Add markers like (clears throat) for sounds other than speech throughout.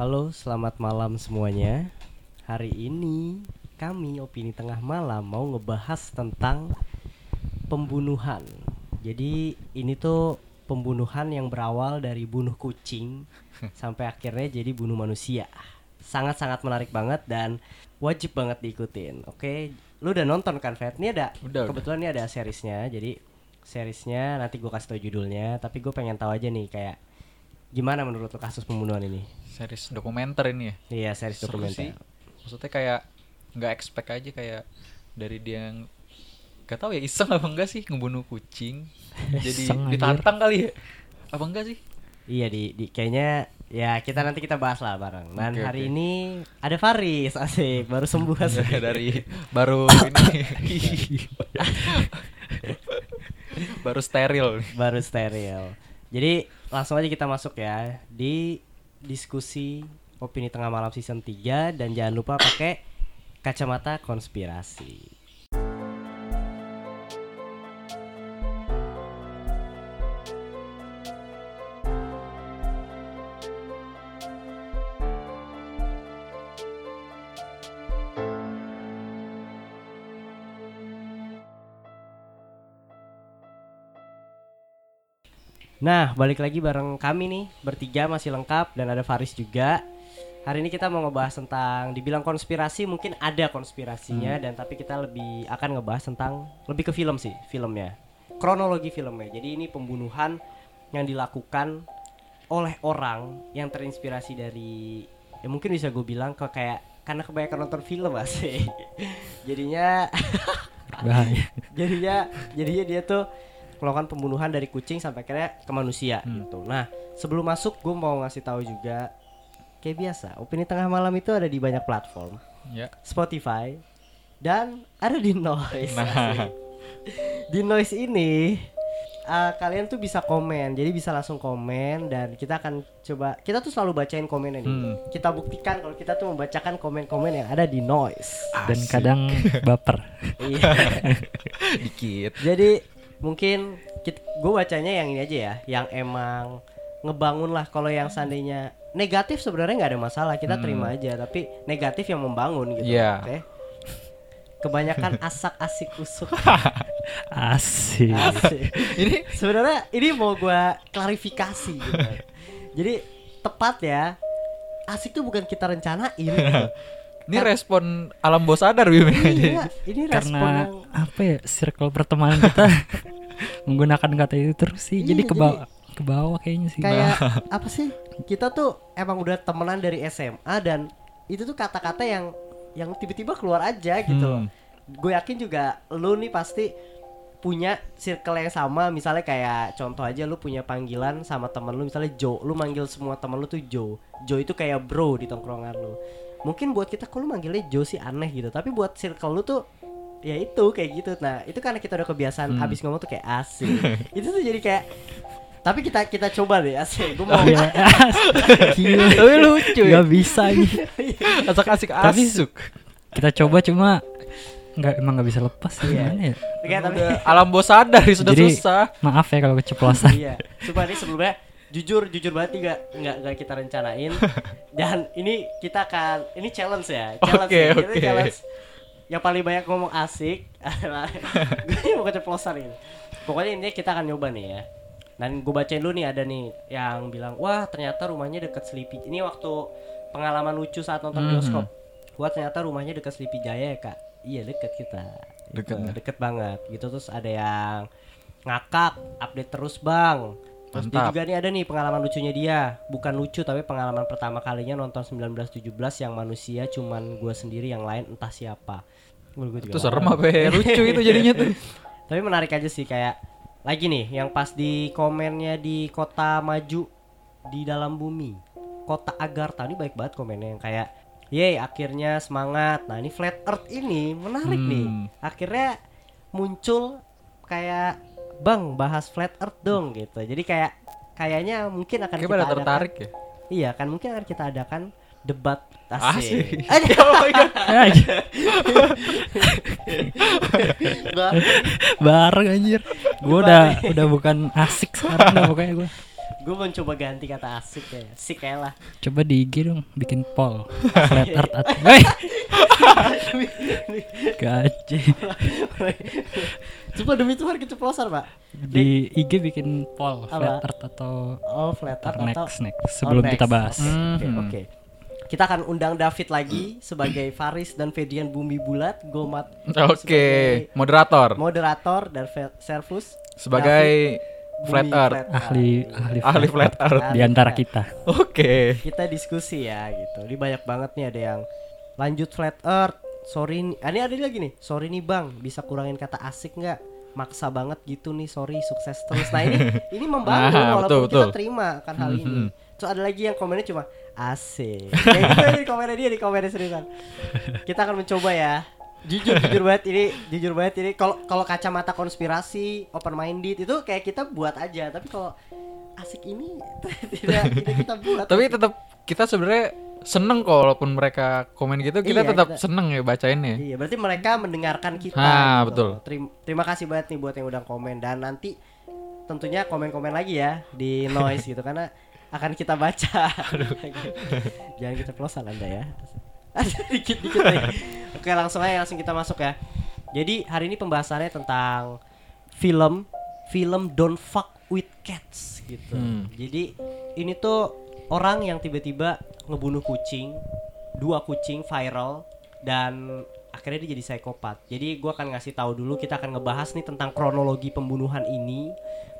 Halo, selamat malam semuanya. Hari ini kami opini tengah malam mau ngebahas tentang pembunuhan. Jadi ini tuh pembunuhan yang berawal dari bunuh kucing (laughs) sampai akhirnya jadi bunuh manusia. Sangat-sangat menarik banget dan wajib banget diikutin. Oke, lu udah nonton kan, Fat? Ini ada Udah, kebetulan ini ada seriesnya. Jadi seriesnya nanti gue kasih tau judulnya. Tapi gue pengen tahu aja nih kayak gimana menurut lu kasus pembunuhan ini? series dokumenter ini ya Iya, series Seru dokumenter. sih. maksudnya kayak nggak expect aja kayak dari dia yang gak tahu ya iseng apa enggak sih ngebunuh kucing (laughs) jadi ditantang kali ya apa enggak sih Iya di, di kayaknya ya kita nanti kita bahas lah bareng. Dan Oke, hari oke. ini ada Faris asik baru sembuh (laughs) asik. dari baru ini (laughs) baru steril baru steril. Jadi langsung aja kita masuk ya di diskusi opini tengah malam season 3 dan jangan lupa pakai kacamata konspirasi. Nah, balik lagi bareng kami nih bertiga masih lengkap dan ada Faris juga. Hari ini kita mau ngebahas tentang dibilang konspirasi mungkin ada konspirasinya dan tapi kita lebih akan ngebahas tentang lebih ke film sih filmnya. Kronologi filmnya. Jadi ini pembunuhan yang dilakukan oleh orang yang terinspirasi dari ya mungkin bisa gue bilang ke kayak karena kebanyakan nonton film sih. (laughs) Jadinya bahaya (laughs) jadinya jadinya dia tuh melakukan pembunuhan dari kucing sampai akhirnya ke manusia Hmm. gitu. Nah, sebelum masuk gue mau ngasih tahu juga kayak biasa, opini tengah malam itu ada di banyak platform, ya Spotify dan ada di Noise. Nah. (laughs) Di Noise ini uh, kalian tuh bisa komen, jadi bisa langsung komen dan kita akan coba kita tuh selalu bacain komennya nih. Hmm. Kita buktikan kalau kita tuh membacakan komen-komen yang ada di Noise. dan Asik. kadang (laughs) baper Iya. (laughs) dikit Jadi mungkin gue bacanya yang ini aja ya, yang emang ngebangun lah. Kalau yang seandainya negatif sebenarnya nggak ada masalah, kita Hmm. terima aja. Tapi negatif yang membangun gitu. Iya. Oke. Kebanyakan (laughs) asak asik usuk. (laughs) asik Asik. ini sebenarnya ini mau gue klarifikasi gitu. (laughs) Jadi tepat ya. Asik tuh bukan kita rencanain. gitu. Ini respon alam bawah sadar Bim Iya, ini respon karena yang apa ya circle pertemanan kita (laughs) menggunakan kata itu terus sih Iya, jadi ke bawah ke bawah kayaknya sih. kayak (laughs) apa sih kita tuh emang udah temenan dari SMA dan itu tuh kata-kata yang yang tiba-tiba keluar aja gitu. Hmm. Gue yakin juga lu nih pasti punya circle yang sama misalnya kayak contoh aja lu punya panggilan sama temen lu misalnya Joe lu manggil semua temen lu tuh Joe Joe itu kayak bro di tongkrongan lu mungkin buat kita kok lu manggilnya Joe sih aneh gitu tapi buat circle lu tuh ya itu kayak gitu. Nah itu karena kita udah kebiasaan Hmm. abis ngomong tuh kayak asik (laughs) itu tuh jadi kayak tapi kita kita coba deh asik gue mau. Iya, (laughs) gila. Tapi lucu ya. Nggak bisa (laughs) nih asak asik Tapi- asuk. kita coba cuma nggak emang nggak bisa lepas. Sih Iya. ya? Kayak tapi Udah alam bawah sadar sudah Jadi- susah. maaf ya kalau keceplosan. Iya. Coba nih sebelumnya jujur jujur banget nggak nggak nggak kita rencanain (laughs) dan ini kita akan ini challenge ya challenge Oke, ya. Kita oke. challenge yang paling banyak ngomong asik adalah gue mau keceplosan ini pokoknya ini kita akan nyoba nih ya dan gue bacain dulu nih ada nih yang bilang wah ternyata rumahnya deket Sleepy ini waktu pengalaman lucu saat nonton Mhm. bioskop wah ternyata rumahnya deket Sleepy Jaya ya kak iya deket kita Deket ya? deket banget gitu terus ada yang ngakak update terus bang Terus dia Mantap. juga nih ada nih pengalaman lucunya dia. Bukan lucu tapi pengalaman pertama kalinya nonton 1917 yang manusia cuman gue sendiri yang lain entah siapa. Gua- juga itu serem apa ya? (laughs) Lucu itu jadinya tuh. Tapi menarik aja sih kayak Lagi nih yang pas di komennya di kota maju di dalam bumi. Kota Agartha ini baik banget komennya yang kayak Yeay akhirnya semangat. Nah ini flat earth ini menarik nih. Hmm. Akhirnya muncul kayak Bang bahas flat earth dong gitu. Jadi kayak kayaknya mungkin akan kayak kita adakan tertarik ya? Iya kan mungkin akan kita adakan debat Asik. (laughs) (laughs) Oh. (laughs) Bah, bareng. Anjir. Gue udah udah bukan asik sekarang dah pokoknya gue gue mencoba ganti kata asik ya kayak lah. Coba di IG dong bikin poll. Flat earth atau Woi, gaji. Coba demi Tuhan keceplosan pak Di IG bikin poll flat earth atau oh flat earth atau next next sebelum Oh, kita next. bahas. Oke, Mhm. oke. Kita akan undang David lagi sebagai Faris dan Fedian Bumi Bulat, Gomat Oke, sebagai moderator moderator dan Servus sebagai David, flat Bumi earth. Ahli ahli Ahli flat earth. di antara kita. Oke. Kita diskusi ya gitu. Ini banyak banget nih ada yang lanjut flat earth. Sorry nih, ah, ini ada lagi nih. Sorry nih Bang, bisa kurangin kata asik nggak? Maksa banget gitu nih, sorry sukses terus. Nah ini (laughs) ini membantu Nah, walaupun betul, kita betul. terima kan hal ini. Mhm. Terus ada lagi yang komennya cuma asik. (laughs) Kayak gitu di komennya dia di komennya seriusan. Kita akan mencoba ya. Jujur jujur banget ini, jujur banget ini kalau kalau kacamata konspirasi, open minded itu kayak kita buat aja, tapi kalau asik ini (laughs) tidak tidak kita buat. Tapi tetap kita sebenarnya seneng kok walaupun mereka komen gitu kita Iya, tetap kita- seneng ya bacainnya. Iya, berarti mereka mendengarkan kita. Ah, gitu. betul. Terim- terima kasih banget nih buat yang udah komen dan nanti tentunya komen-komen lagi ya di (laughs) noise gitu karena akan kita baca. (laughs) Jangan kita pelosan Anda ya. (laughs) Dikit-dikit nih. Oke, langsung aja langsung kita masuk ya. Jadi hari ini pembahasannya tentang film film Don't Fuck with Cats gitu. Hmm. Jadi ini tuh orang yang tiba-tiba ngebunuh kucing, dua kucing viral dan akhirnya dia jadi psikopat. Jadi gua akan ngasih tahu dulu kita akan ngebahas nih tentang kronologi pembunuhan ini.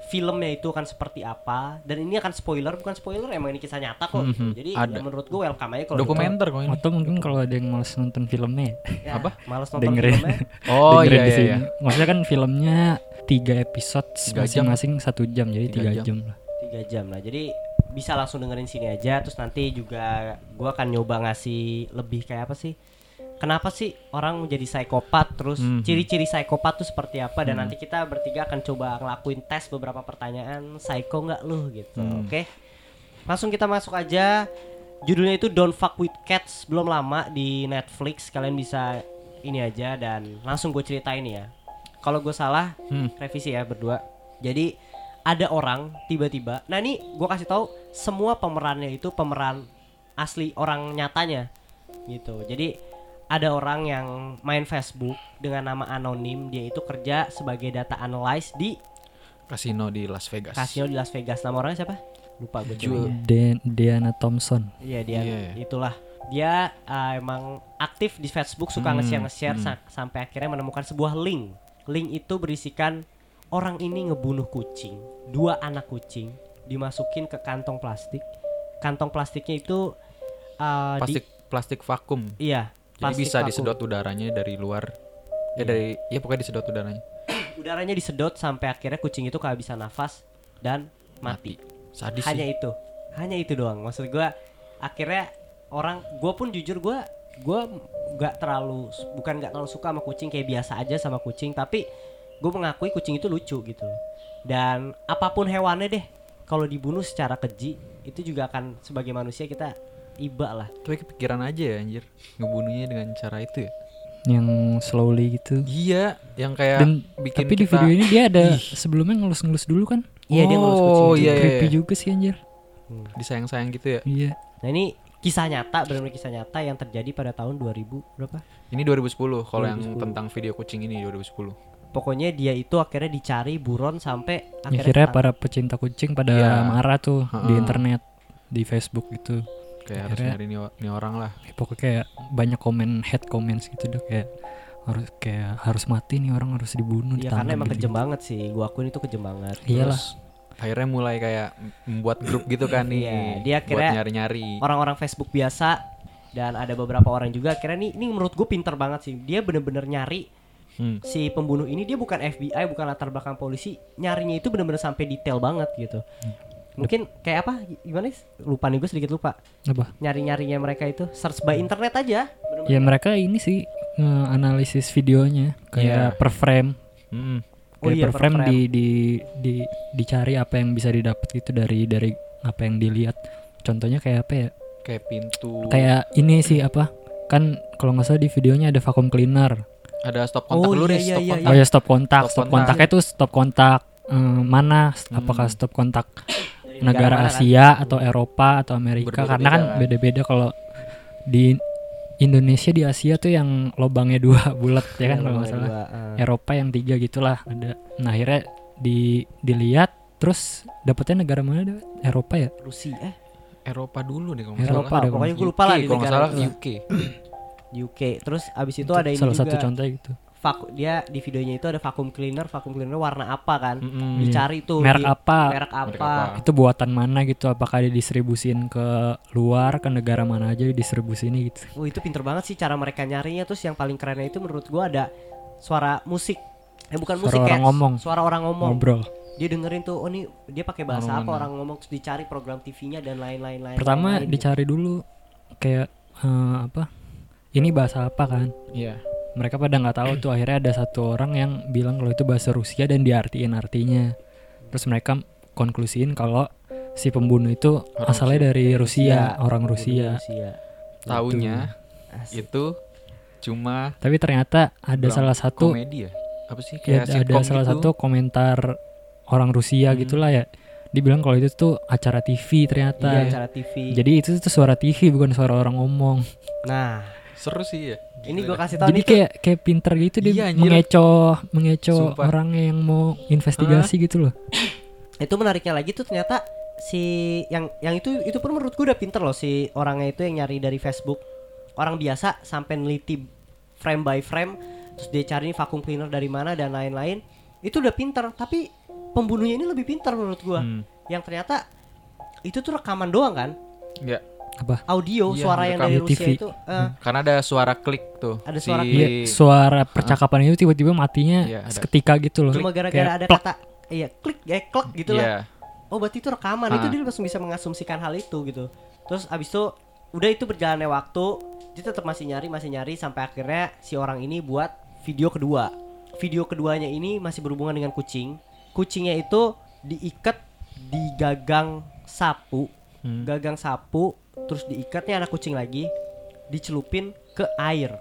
Filmnya itu akan seperti apa dan ini akan spoiler bukan spoiler emang ini kisah nyata kok. gitu. Mhm, Jadi ada. ya menurut gue welcome aja kalau Dokumenter kok ini. Atau mungkin kalau ada yang males nonton filmnya Ya, Apa? Males nonton dengerin. filmnya. (laughs) Oh dengerin iya di iya. sini. iya. Maksudnya kan filmnya tiga episode Tiga jam. masing-masing satu jam jadi Tiga tiga jam. jam lah. tiga jam lah jadi bisa langsung dengerin sini aja terus nanti juga gua akan nyoba ngasih lebih kayak apa sih? Kenapa sih orang menjadi psikopat? Terus Mhm. ciri-ciri psikopat tuh seperti apa? Dan nanti kita bertiga akan coba ngelakuin tes beberapa pertanyaan psycho nggak lu? Gitu. Hmm. oke? Langsung kita masuk aja. Judulnya itu Don't Fuck with Cats. Belum lama di Netflix. Kalian bisa ini aja dan langsung gue ceritain ya. Kalau gue salah Hmm. revisi ya berdua. Jadi ada orang tiba-tiba. Nah ini gue kasih tahu semua pemerannya itu pemeran asli orang nyatanya gitu. Jadi ada orang yang main Facebook dengan nama anonim. Dia itu kerja sebagai data analyst di Kasino di Las Vegas. kasino di Las Vegas. Nama orangnya siapa? Lupa gue Ju- De- Diana Thompson. Iya dia Iya. itulah dia uh, emang aktif di Facebook suka Hmm, nge-share nge-share hmm. sa- sampai akhirnya menemukan sebuah link. Link itu berisikan orang ini ngebunuh kucing, dua anak kucing dimasukin ke kantong plastik. Kantong plastiknya itu uh, di- Plastik plastik vakum. iya, Jadi plastik bisa vakum. disedot udaranya dari luar. Iya. Ya dari ya pokoknya disedot udaranya. (coughs) Udaranya disedot sampai akhirnya kucing itu kehabisan nafas dan mati. Sadis hanya sih. itu hanya itu doang maksud gua akhirnya orang gua pun jujur gua gua nggak terlalu bukan nggak terlalu suka sama kucing kayak biasa aja sama kucing tapi gue mengakui kucing itu lucu gitu dan apa pun hewannya deh kalau dibunuh secara keji itu juga akan sebagai manusia kita iba lah Tapi kepikiran aja ya anjir ngebunuhnya dengan cara itu ya. yang slowly gitu. Iya, yang kayak Dan bikin tapi di kita- video ini dia ada Ih. sebelumnya ngelus-ngelus dulu kan? iya dia ngurus kucing Oh, iya, iya. Creepy juga sih anjir. disayang-sayang gitu ya. Iya. nah ini kisah nyata benar-benar kisah nyata yang terjadi pada tahun 2000 berapa Ini 2010 kalau yang 2010. tentang video kucing ini 2010. Pokoknya dia itu akhirnya dicari buron sampai akhirnya Akhirnya para pecinta kucing pada Iya. marah tuh di Heeh. internet, di Facebook gitu. Kayak harus Akhirnya- nyari nih, nih orang lah. Ya, pokoknya kayak banyak komen hate comments gitu deh kayak harus kayak harus mati nih orang harus dibunuh Iya karena emang gitu. kejem banget sih, gua akuin itu kejem banget. Iyalah. Terus akhirnya mulai kayak membuat grup gitu kan nih. Iya, dia buat akhirnya nyari-nyari. Orang-orang Facebook biasa dan ada beberapa orang juga akhirnya nih, ini menurut gue pinter banget sih. Dia bener-bener nyari Hmm. si pembunuh ini dia bukan FBI, bukan latar belakang polisi, nyarinya itu bener-bener sampai detail banget gitu. Mungkin kayak apa? Gimana sih? Lupa nih gue sedikit lupa. Apa? Nyari-nyarinya mereka itu search by internet aja. Bener-bener. Ya mereka ini sih analisis videonya kayak Iya. per frame. Hmm. Oh Kayak iya, per per frame, frame. di di di dicari apa yang bisa didapat gitu dari dari apa yang dilihat. Contohnya kayak apa ya? Kayak pintu. Kayak ini sih apa? Kan kalau nggak salah di videonya ada vacuum cleaner. Ada stop kontak Oh, dulu iya, deh, iya, stop iya, kontak. Oh ya stop kontak, Stop stop kontak. kontaknya tuh stop kontak eh, mana? Apakah Hmm. stop kontak Dari negara mana kan? Asia atau Eropa atau Amerika Berbeda-beda karena kan kan. beda-beda kalau di Indonesia di Asia tuh yang lobangnya dua (laughs) bulat ya kan kalau nggak salah dua, ah. Eropa yang tiga gitulah ada nah akhirnya di dilihat terus dapetnya negara mana Daud? Eropa ya Rusia eh Eropa dulu deh kalau nggak Eropa salah. deh, pokoknya gue lupa lah di kalau nggak negara salah itu. UK. (clears throat) UK terus abis itu Itu ada ini salah juga. satu contohnya gitu. Vaku- dia di videonya itu ada vacuum cleaner vacuum cleaner warna apa kan? Mm-mm. dicari tuh merek di- apa? merek apa, Merek apa. itu buatan mana gitu? Apakah didistribusin ke luar ke negara mana aja distribusinya gitu? Wah itu pinter banget sih cara mereka nyarinya. Terus yang paling kerennya itu menurut gua ada suara musik. Eh bukan Suara musik orang kayak ngomong. suara orang ngomong. Ngobrol. Dia dengerin tuh oh nih dia pakai bahasa Orang apa? mana? orang ngomong terus dicari program TV-nya dan lain-lain lain pertama lain-lain gitu. dicari dulu kayak eh, apa ini bahasa apa kan Iya. mereka pada nggak tahu tuh akhirnya ada satu orang yang bilang kalau itu bahasa Rusia dan diartiin artinya terus mereka konklusiin kalau si pembunuh itu Orang asalnya dari Rusia, orang Pembunuh Rusia Rusia. Taunya Asik. itu cuma tapi ternyata ada salah satu komedi ya. Apa sih ya, kayak ada sitcom salah gitu. satu komentar orang Rusia Hmm. gitulah ya dibilang kalau itu tuh acara TV ternyata Iya, acara TV. jadi itu tuh suara TV bukan suara orang ngomong Nah, Seru sih ya. ini Gila gue dah. kasih tahu jadi nih tuh kayak kayak pinter gitu dia Iya, mengecoh mengecoh Sumpah. orang yang mau investigasi gitu loh. Itu menariknya lagi tuh ternyata si yang yang itu itu pun menurut gue udah pinter loh si orangnya itu yang nyari dari Facebook. Orang biasa sampai neliti frame by frame terus dia cari vacuum cleaner dari mana dan lain-lain. Itu udah pinter tapi pembunuhnya ini lebih pinter menurut gua. Hmm. yang ternyata itu tuh rekaman doang kan? Enggak, apa audio Iya, suara yang dari di Rusia TV. itu eh, karena ada suara klik tuh. Ada suara si... Iya, suara percakapan itu tiba-tiba matinya Iya, ada. seketika gitu loh. cuma gara-gara ada plak. kata iya klik ya klek gitu lah Iya. oh berarti itu rekaman Ah. itu dia langsung bisa mengasumsikan hal itu gitu terus abis itu udah itu berjalannya waktu dia tetap masih nyari masih nyari sampai akhirnya si orang ini buat video kedua video keduanya ini masih berhubungan dengan kucing kucingnya itu diikat di gagang sapu Hmm. gagang sapu terus diikatnya anak kucing lagi. Dicelupin ke air.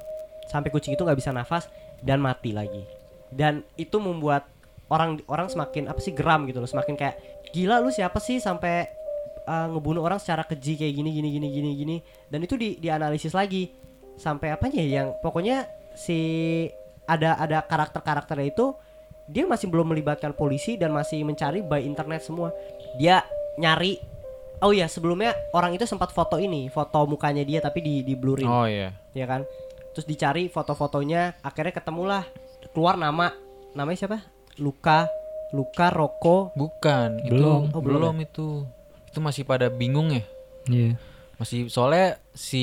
Sampai kucing itu nggak bisa nafas dan mati lagi. Dan itu membuat orang orang semakin apa sih geram gitu loh. Semakin kayak gila lu siapa sih? Sampai uh, ngebunuh orang secara keji kayak gini gini gini gini gini. Dan itu di dianalisis lagi. Sampai apanya ya yang pokoknya si ada ada karakter karakternya itu dia masih belum melibatkan polisi dan masih mencari by internet semua. Dia nyari oh ya sebelumnya orang itu sempat foto ini foto mukanya dia tapi di di blurin Oh iya. ya kan terus dicari foto-fotonya akhirnya ketemulah keluar nama namanya siapa Luka Luka Roko Bukan, Belum. itu Oh, belum belum itu. Itu masih pada bingung ya. Iya. Masih soalnya si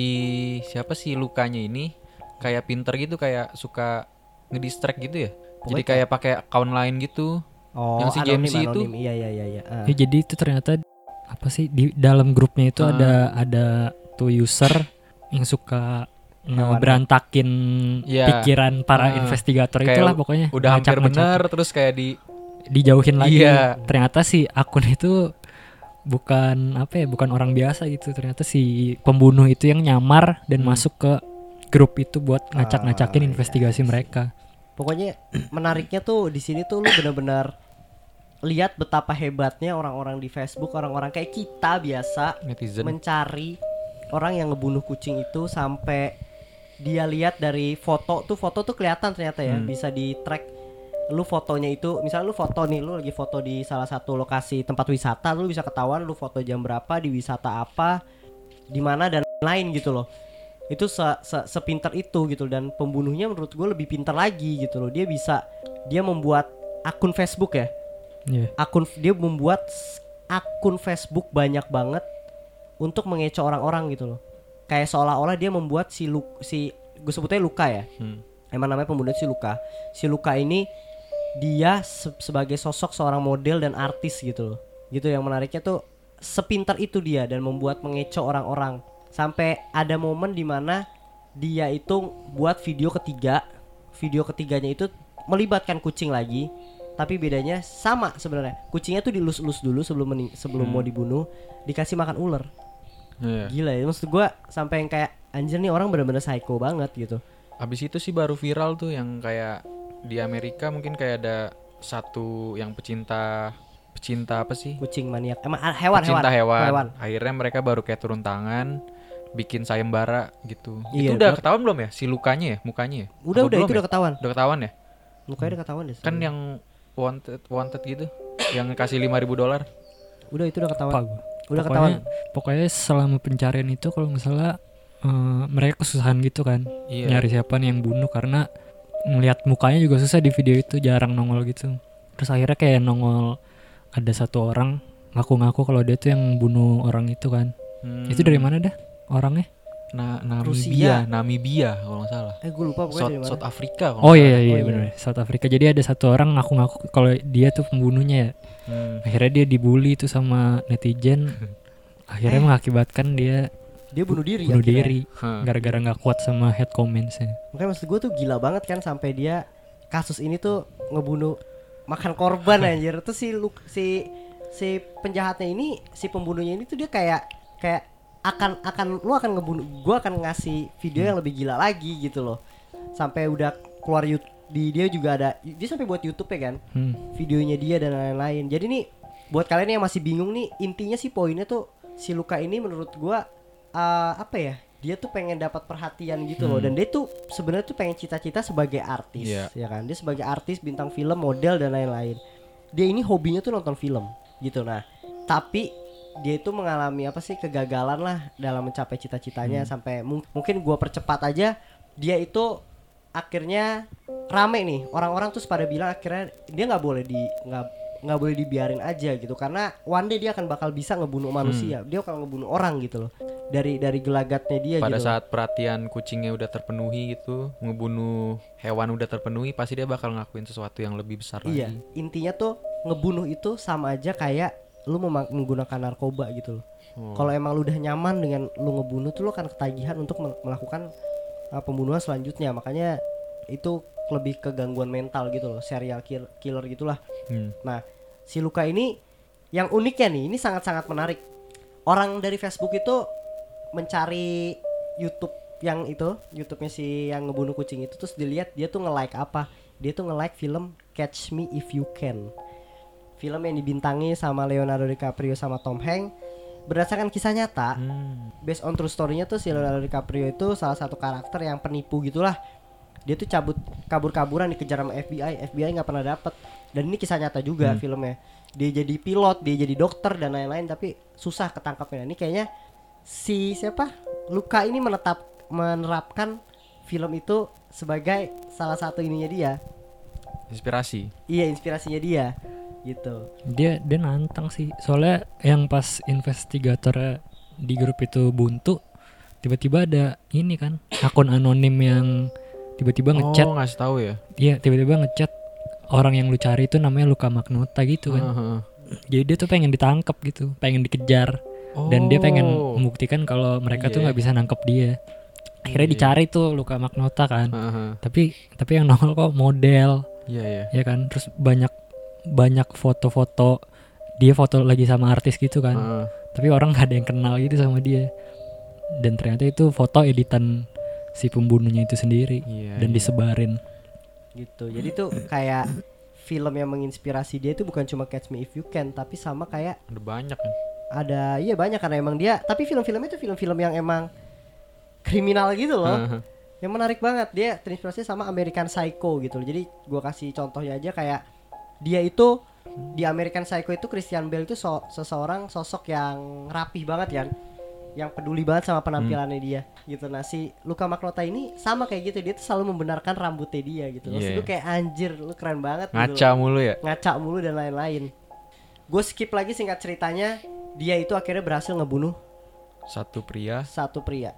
siapa sih lukanya ini kayak pinter gitu kayak suka ngedistract gitu ya. Jadi Pokoknya kayak pakai account lain gitu. oh Yang si anonim, itu? anonim. iya iya iya iya Ah. Ya, jadi itu ternyata apa sih di dalam grupnya itu Ah. ada ada tuh user yang suka Hewan. berantakin Iya. pikiran para Ah. investigator Kayak itulah pokoknya Udah hampir ngacak-ngacak. bener terus kayak di dijauhin lagi Iya. ternyata si akun itu bukan apa ya bukan orang biasa gitu ternyata si pembunuh itu yang nyamar dan Hmm. masuk ke grup itu buat ngacak-ngacakin Ah, iya, investigasi iya. mereka pokoknya menariknya tuh di sini tuh lu benar-benar lihat betapa hebatnya orang-orang di Facebook orang-orang kayak kita biasa netizen. mencari orang yang ngebunuh kucing itu sampai dia lihat dari foto tuh foto tuh kelihatan ternyata ya Hmm. bisa di track lu fotonya itu misalnya lu foto nih lu lagi foto di salah satu lokasi tempat wisata lu bisa ketahuan lu foto jam berapa di wisata apa di mana dan lain gitu loh itu se, se- sepinter itu gitu dan pembunuhnya menurut gue lebih pinter lagi gitu loh dia bisa dia membuat akun Facebook ya Iya. akun dia membuat akun Facebook banyak banget untuk mengecoh orang-orang gitu loh. Kayak seolah-olah dia membuat si Lu, si gue sebutnya Luka ya. Hmm. Emang namanya pembunuh si Luka. Si Luka ini dia se- sebagai sosok seorang model dan artis gitu loh. Gitu yang menariknya tuh sepintar itu dia dan membuat mengecoh orang-orang. Sampai ada momen di mana dia itu buat video ketiga. Video ketiganya itu melibatkan kucing lagi. Tapi bedanya sama sebenarnya. Kucingnya tuh dilus-lus dulu sebelum sebelum Hmm. mau dibunuh, dikasih makan ular. Iya. Gila ya, maksud gua sampai yang kayak anjir nih orang bener-bener psycho banget gitu. Habis itu sih baru viral tuh yang kayak di Amerika mungkin kayak ada satu yang pecinta pecinta apa sih? kucing maniak emang ah, hewan pecinta hewan hewan. Akhirnya mereka baru kayak turun tangan bikin sayembara gitu. Iya, itu udah bener. ketahuan belum ya si lukanya ya, mukanya ya? udah Apa udah itu ya? udah ketahuan Udah ketahuan ya? mukanya udah ketahuan deh Kan yang wanted wanted gitu. yang kasih 5000 dolar. udah itu udah ketahuan Apa gua? udah pokoknya, ketahuan pokoknya selama pencarian itu kalau nggak salah eh, mereka kesusahan gitu kan Iya. nyari siapa nih yang bunuh karena ngelihat mukanya juga susah di video itu jarang nongol gitu terus akhirnya kayak nongol ada satu orang ngaku-ngaku kalau dia tuh yang bunuh orang itu kan Hmm. itu dari mana dah orangnya Na Rusia. Namibia, Namibia kalau nggak salah. eh gue lupa pokoknya South, dari mana South Africa kalau oh nggak iya salah. iya Oh, iya. benar South Africa jadi ada satu orang ngaku-ngaku kalau dia tuh pembunuhnya ya Hmm. akhirnya dia dibully tuh sama netizen (laughs) akhirnya Eh. mengakibatkan dia dia bunuh diri bunuh akhirnya. diri gara-gara nggak kuat sama head commentsnya makanya maksud gue tuh gila banget kan sampai dia kasus ini tuh ngebunuh makan korban (laughs) anjir tuh si lu si si penjahatnya ini si pembunuhnya ini tuh dia kayak kayak akan akan lu akan ngebunuh gua akan ngasih video yang lebih gila lagi gitu loh. Sampai udah keluar YouTube di dia juga ada dia sampai buat YouTube ya kan? Hmm. videonya dia dan lain-lain. Jadi nih buat kalian yang masih bingung nih intinya sih poinnya tuh si Luka ini menurut gua eh, apa ya? Dia tuh pengen dapat perhatian gitu loh. Dan dia tuh sebenarnya tuh pengen cita-cita sebagai artis Iya. ya kan? Dia sebagai artis bintang film model dan lain-lain. Dia ini hobinya tuh nonton film gitu. Nah tapi dia itu mengalami apa sih kegagalan lah dalam mencapai cita-citanya sampai mung- mungkin gua percepat aja dia itu akhirnya rame nih. Orang-orang tuh pada bilang akhirnya dia nggak boleh di nggak nggak boleh dibiarin aja gitu. Karena one day dia akan bakal bisa ngebunuh manusia. Dia akan ngebunuh orang gitu loh. Dari dari gelagatnya dia Pada gitu saat perhatian kucingnya udah terpenuhi gitu, ngebunuh hewan udah terpenuhi, pasti dia bakal ngelakuin sesuatu yang lebih besar iya lagi. intinya tuh ngebunuh itu sama aja kayak lu mema- menggunakan narkoba gitu loh Oh. kalau emang lu udah nyaman dengan lu ngebunuh tuh lu akan ketagihan untuk mel- melakukan uh, pembunuhan selanjutnya makanya itu lebih ke gangguan mental gitu loh serial kill- killer gitulah Hmm. Nah, si Luka ini yang uniknya nih, ini sangat-sangat menarik. Orang dari Facebook itu mencari YouTube yang itu, YouTube-nya si yang ngebunuh kucing itu terus dilihat dia tuh nge-like apa? Dia tuh nge-like film Catch Me If You Can. Film yang dibintangi sama Leonardo DiCaprio sama Tom Hanks berdasarkan kisah nyata Hmm. based on true story-nya tuh si Leonardo DiCaprio itu salah satu karakter yang penipu gitulah. Dia tuh cabut kabur-kaburan dikejar sama FBI, FBI nggak pernah dapet. Dan ini kisah nyata juga filmnya. Dia jadi pilot, dia jadi dokter dan lain-lain tapi susah ketangkapnya. Ini kayaknya si siapa? Luka ini menetap menerapkan film itu sebagai salah satu ininya dia. Inspirasi. Iya, inspirasinya dia. Gitu. dia dia nantang sih soalnya yang pas investigatornya di grup itu buntu tiba-tiba ada ini kan akun anonim yang tiba-tiba ngechat Oh, ngasih tahu ya. iya tiba-tiba ngechat orang yang lu cari itu namanya Luka Magnota gitu kan Heeh. jadi dia tuh pengen ditangkap gitu pengen dikejar dan dia pengen Oh. membuktikan kalau mereka tuh Iya. nggak bisa nangkep dia akhirnya Iya. dicari tuh Luka Magnota kan Heeh. tapi tapi yang nongol kok model Iya, iya. ya kan terus banyak banyak foto-foto dia foto lagi sama artis gitu kan Heeh. tapi orang nggak ada yang kenal gitu sama dia dan ternyata itu foto editan si pembunuhnya itu sendiri Iya. dan iya. disebarin gitu jadi tuh kayak film yang menginspirasi dia itu bukan cuma Catch Me If You Can tapi sama kayak Ada banyak kan. ada iya banyak karena emang dia tapi film-filmnya itu film-film yang emang kriminal gitu loh Heeh. yang menarik banget dia terinspirasi sama American Psycho gitu loh jadi gua kasih contohnya aja kayak dia itu di American Psycho itu Christian Bale itu so- seseorang sosok yang rapih banget kan yang peduli banget sama penampilannya dia gitu nah si Luka Magnota ini sama kayak gitu dia tuh selalu membenarkan rambutnya dia gitu loh gue kayak anjir lu keren banget gitu Ngaca loh. mulu ya. ngaca mulu dan lain-lain gue skip lagi singkat ceritanya dia itu akhirnya berhasil ngebunuh Satu pria, satu pria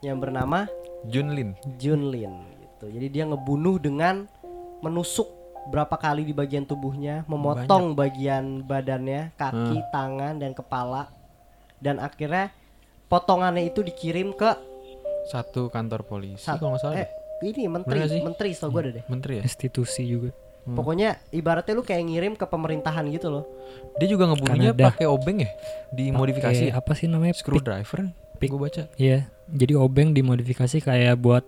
yang bernama Junlin. Junlin gitu. Jadi dia ngebunuh dengan menusuk berapa kali di bagian tubuhnya, memotong bagian badannya, kaki, tangan dan kepala. Dan akhirnya potongannya itu dikirim ke Satu kantor polisi sat- kalau nggak salah. eh, ini menteri, menteri setahu gue ada deh. Menteri ya. institusi juga Pokoknya ibaratnya lu kayak ngirim ke pemerintahan gitu loh. Dia juga ngebunuhnya pakai obeng ya? Dimodifikasi ya? apa sih namanya Screwdriver. Pick. Gue baca. Iya, jadi obeng dimodifikasi kayak buat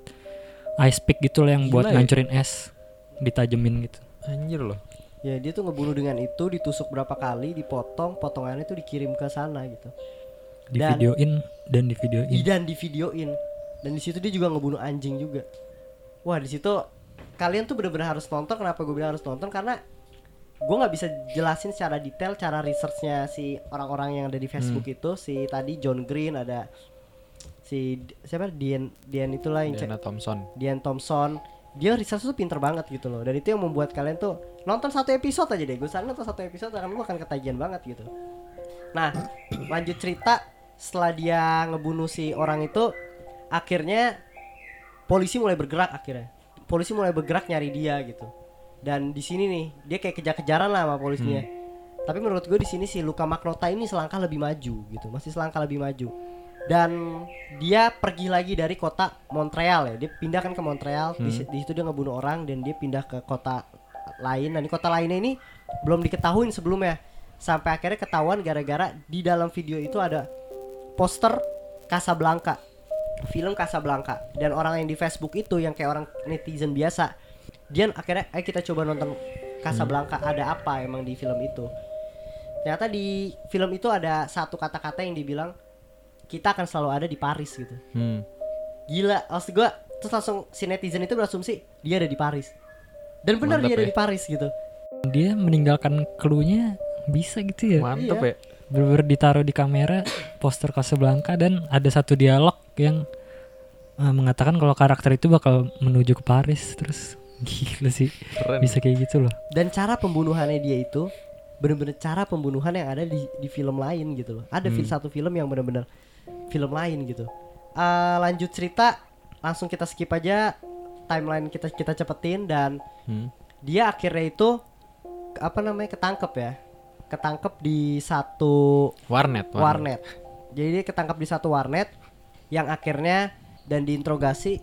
ice pick gitu lah yang buat Gila ya. ngancurin es, ditajemin gitu. Anjir loh. Ya dia tuh ngebunuh dengan itu ditusuk berapa kali, dipotong, potongannya tuh dikirim ke sana gitu. Di Dan- videoin dan di videoin. Dan di videoin. Dan di situ dia juga ngebunuh anjing juga. Wah di situ kalian tuh bener-bener harus nonton. Kenapa gue bilang harus nonton? Karena gue nggak bisa jelasin secara detail cara researchnya si orang-orang yang ada di Facebook itu. Si tadi John Green ada si siapa Dian Dian itulah yang cek Diana Thompson. Dian Thompson dia research tuh pinter banget gitu loh. Dan itu yang membuat kalian tuh nonton satu episode aja deh. Gue saran nonton satu episode karena lu akan ketagihan banget gitu. Nah lanjut cerita. Setelah dia ngebunuh si orang itu akhirnya polisi mulai bergerak akhirnya. Polisi mulai bergerak nyari dia gitu. Dan di sini nih dia kayak kejar-kejaran lah sama polisinya tapi menurut gue di sini si Luka Makrota ini selangkah lebih maju gitu. Masih selangkah lebih maju dan dia pergi lagi dari kota Montreal ya. Dia pindah kan ke Montreal. Di, si- di situ dia ngebunuh orang dan dia pindah ke kota lain. Dan di kota lainnya ini belum diketahuin sebelumnya. Sampai akhirnya ketahuan gara-gara di dalam video itu ada poster Casablanca. Film Casablanca. Dan orang yang di Facebook itu yang kayak orang netizen biasa. Dia akhirnya ayo kita coba nonton Casablanca ada apa emang di film itu? Ternyata di film itu ada satu kata-kata yang dibilang kita akan selalu ada di Paris gitu Hmm. gila maksud gua terus langsung si netizen itu berasumsi dia ada di Paris dan benar dia ada ya. di Paris gitu Dia meninggalkan clue-nya bisa gitu ya. Mantep Iya. ya. Bener-bener ditaruh di kamera poster Casablanca dan ada satu dialog yang eh, mengatakan kalau karakter itu bakal menuju ke Paris terus (laughs) gila sih Keren. bisa kayak gitu loh. dan cara pembunuhannya dia itu bener-bener cara pembunuhan yang ada di di film lain gitu loh ada film satu film yang bener-bener film lain gitu Eh, lanjut cerita langsung kita skip aja timeline kita kita cepetin dan Hmm. dia akhirnya itu apa namanya ketangkep ya ketangkep di satu Warnet, warnet. Jadi dia ketangkap di satu warnet yang akhirnya dan diinterogasi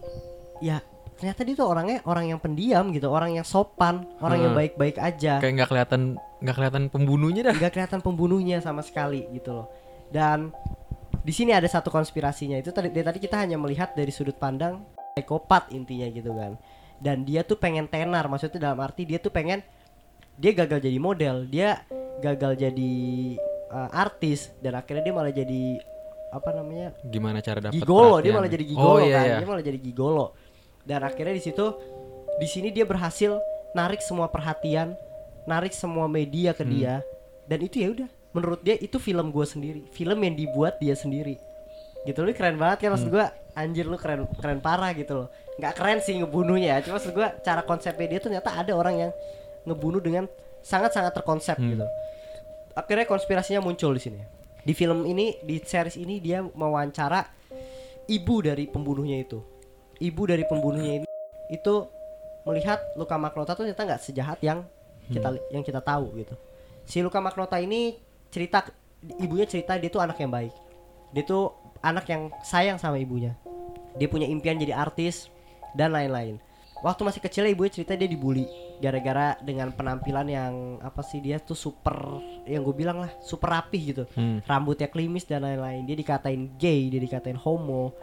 ya ternyata dia tuh orangnya orang yang pendiam gitu, orang yang sopan, orang yang Hmm. baik-baik aja. Kayak nggak kelihatan nggak kelihatan pembunuhnya dah. nggak kelihatan pembunuhnya sama sekali gitu loh. Dan di sini ada satu konspirasinya itu tadi dari tadi kita hanya melihat dari sudut pandang psikopat intinya gitu kan. Dan dia tuh pengen tenar, maksudnya dalam arti dia tuh pengen dia gagal jadi model, dia gagal jadi uh, artis dan akhirnya dia malah jadi apa namanya Gimana cara dapat gigolo dia perhatian? malah jadi gigolo oh, iya, kan iya. dia malah jadi gigolo dan akhirnya di situ di sini dia berhasil narik semua perhatian narik semua media Hmm. ke dia dan itu ya udah menurut dia itu film gue sendiri. Film yang dibuat dia sendiri. Gitu lu keren banget kan Hmm. maksud gue anjir lu keren keren parah gitu loh. Nggak keren sih ngebunuhnya cuma maksud gue cara konsepnya dia tuh ternyata ada orang yang ngebunuh dengan sangat sangat terkonsep Hmm. gitu. Akhirnya konspirasinya muncul di sini. Di film ini di series ini dia mewawancara ibu dari pembunuhnya itu. Ibu dari pembunuhnya ini itu melihat Luka Makrota tuh ternyata nggak sejahat yang kita yang kita tahu gitu. Si Luka Makrota ini cerita ibunya cerita dia tuh anak yang baik. Dia tuh anak yang sayang sama ibunya. Dia punya impian jadi artis dan lain-lain. Waktu masih kecil ibunya cerita dia dibully gara-gara dengan penampilan yang apa sih dia tuh super yang gue bilang lah super rapih gitu. Hmm. rambutnya klimis dan lain-lain. Dia dikatain gay dia dikatain homo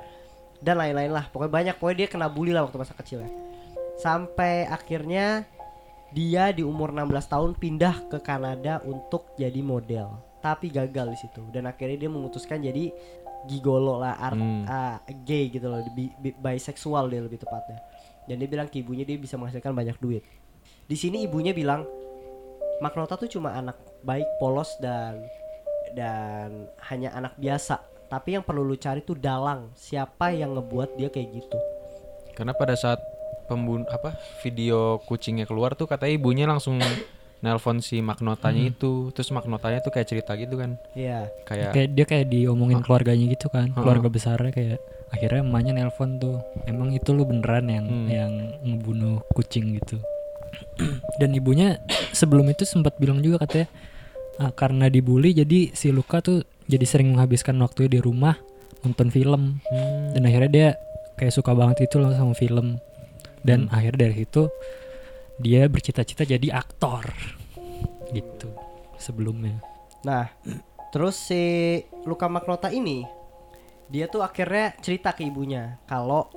dan lain-lain lah. Pokoknya banyak pokoknya dia kena bully lah waktu masa kecilnya. Sampai akhirnya dia di umur 16 tahun pindah ke Kanada untuk jadi model. Tapi gagal di situ. Dan akhirnya dia memutuskan jadi gigolo lah art Hmm. ah, gay gitu loh. Bi, bi- bisexual dia lebih tepatnya. Dan dia bilang ke ibunya dia bisa menghasilkan banyak duit. Di sini ibunya bilang Magnota tuh cuma anak baik polos dan dan hanya anak biasa. Tapi yang perlu lu cari tuh dalang. Siapa yang ngebuat dia kayak gitu? Karena pada saat pembun apa video kucingnya keluar tuh katanya ibunya langsung nelpon si Magnotanya itu. Terus Magnotanya tuh kayak cerita gitu kan. Iya Kayak Kayak dia kayak diomongin keluarganya gitu kan, Heeh. keluarga besarnya kayak akhirnya emaknya nelpon tuh. Emang itu lu beneran yang Hmm. yang ngebunuh kucing gitu. Dan ibunya sebelum itu sempat bilang juga katanya "Ah, karena dibully jadi si Luka tuh jadi sering menghabiskan waktunya di rumah nonton film hmm, dan akhirnya dia kayak suka banget itu loh sama film dan Hmm. akhirnya dari situ dia bercita-cita jadi aktor gitu sebelumnya Nah, terus si Luka Magnota ini dia tuh akhirnya cerita ke ibunya kalau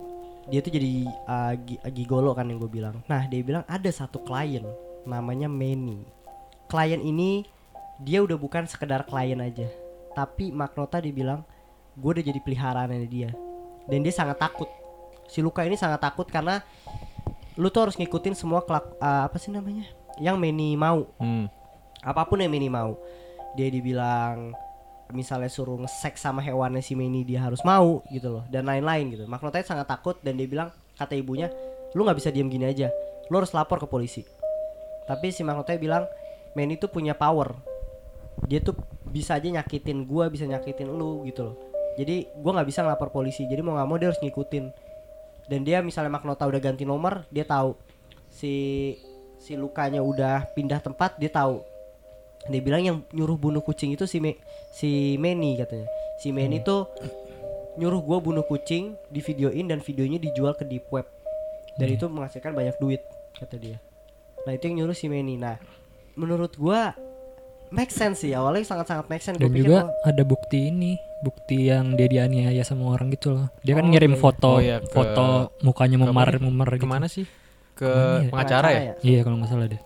dia tuh jadi uh, gi- gigolo kan yang gue bilang. Nah, dia bilang ada satu klien namanya Manny. Klien ini dia udah bukan sekedar klien aja, tapi Magnota dibilang gue udah jadi peliharaannya dia. Dan dia sangat takut. Si Luka ini sangat takut karena lu tuh harus ngikutin semua kelak uh, apa sih namanya? Yang Manny mau. Hmm. Apa pun yang Manny mau. Dia dibilang misalnya suruh nge-seks sama hewannya si Manny dia harus mau gitu loh dan lain-lain gitu. Magnota sangat takut dan dia bilang kata ibunya, "Lu nggak bisa diam gini aja. Lu harus lapor ke polisi." Tapi si Magnota bilang, "Manny tuh punya power. Dia tuh bisa aja nyakitin gua, bisa nyakitin lu gitu loh. Jadi gua nggak bisa ngelapor polisi. Jadi mau nggak mau dia harus ngikutin." Dan dia misalnya Magnota udah ganti nomor, dia tahu. Si si lukanya udah pindah tempat, dia tahu. Dia bilang yang nyuruh bunuh kucing itu si Me, si Manny katanya. Si Manny tuh nyuruh gua bunuh kucing di videoin dan videonya dijual ke deep web. Dan itu menghasilkan banyak duit kata dia. Nah itu yang nyuruh si Manny. Nah menurut gua make sense sih awalnya sangat sangat make sense. Dan Gua pikir, juga ada bukti ini, bukti yang dia dianiaya sama orang gitu loh. Dia kan Oh, ngirim foto, Oh, iya, ke- foto mukanya ke memar-memar gitu. Ke mana sih? Ke Ke mana ya? pengacara ya? Iya kalau nggak salah deh.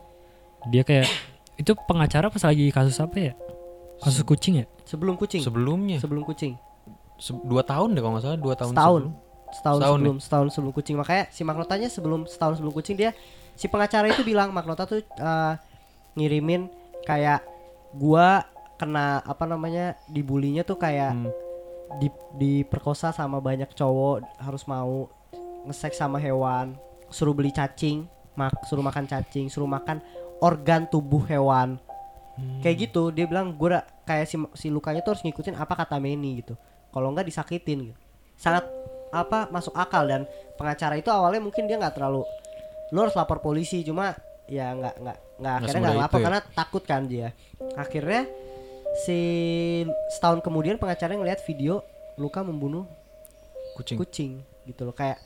Dia kayak itu pengacara pas lagi kasus apa ya? Kasus kucing ya? sebelum kucing Sebelumnya. sebelum kucing Se- dua tahun deh kalau nggak salah dua tahun setahun sebelum. setahun Setahun sebelum setahun sebelum kucing makanya si Magnotanya sebelum setahun sebelum kucing dia si pengacara itu bilang Magnota tuh eh, ngirimin kayak gua kena apa namanya dibulinya tuh kayak Hmm. di diperkosa sama banyak cowok harus mau ngeseks sama hewan suruh beli cacing mak suruh makan cacing suruh makan organ tubuh hewan Hmm. kayak gitu dia bilang gue kayak si si lukanya tuh harus ngikutin apa kata Manny gitu kalau nggak disakitin gitu sangat apa masuk akal dan pengacara itu awalnya mungkin dia nggak terlalu lu harus lapor polisi cuma ya nggak nggak nggak akhirnya nggak itu ya? karena takut kan dia akhirnya si setahun kemudian pengacara ngeliat video luka membunuh Kucing. kucing gitu loh kayak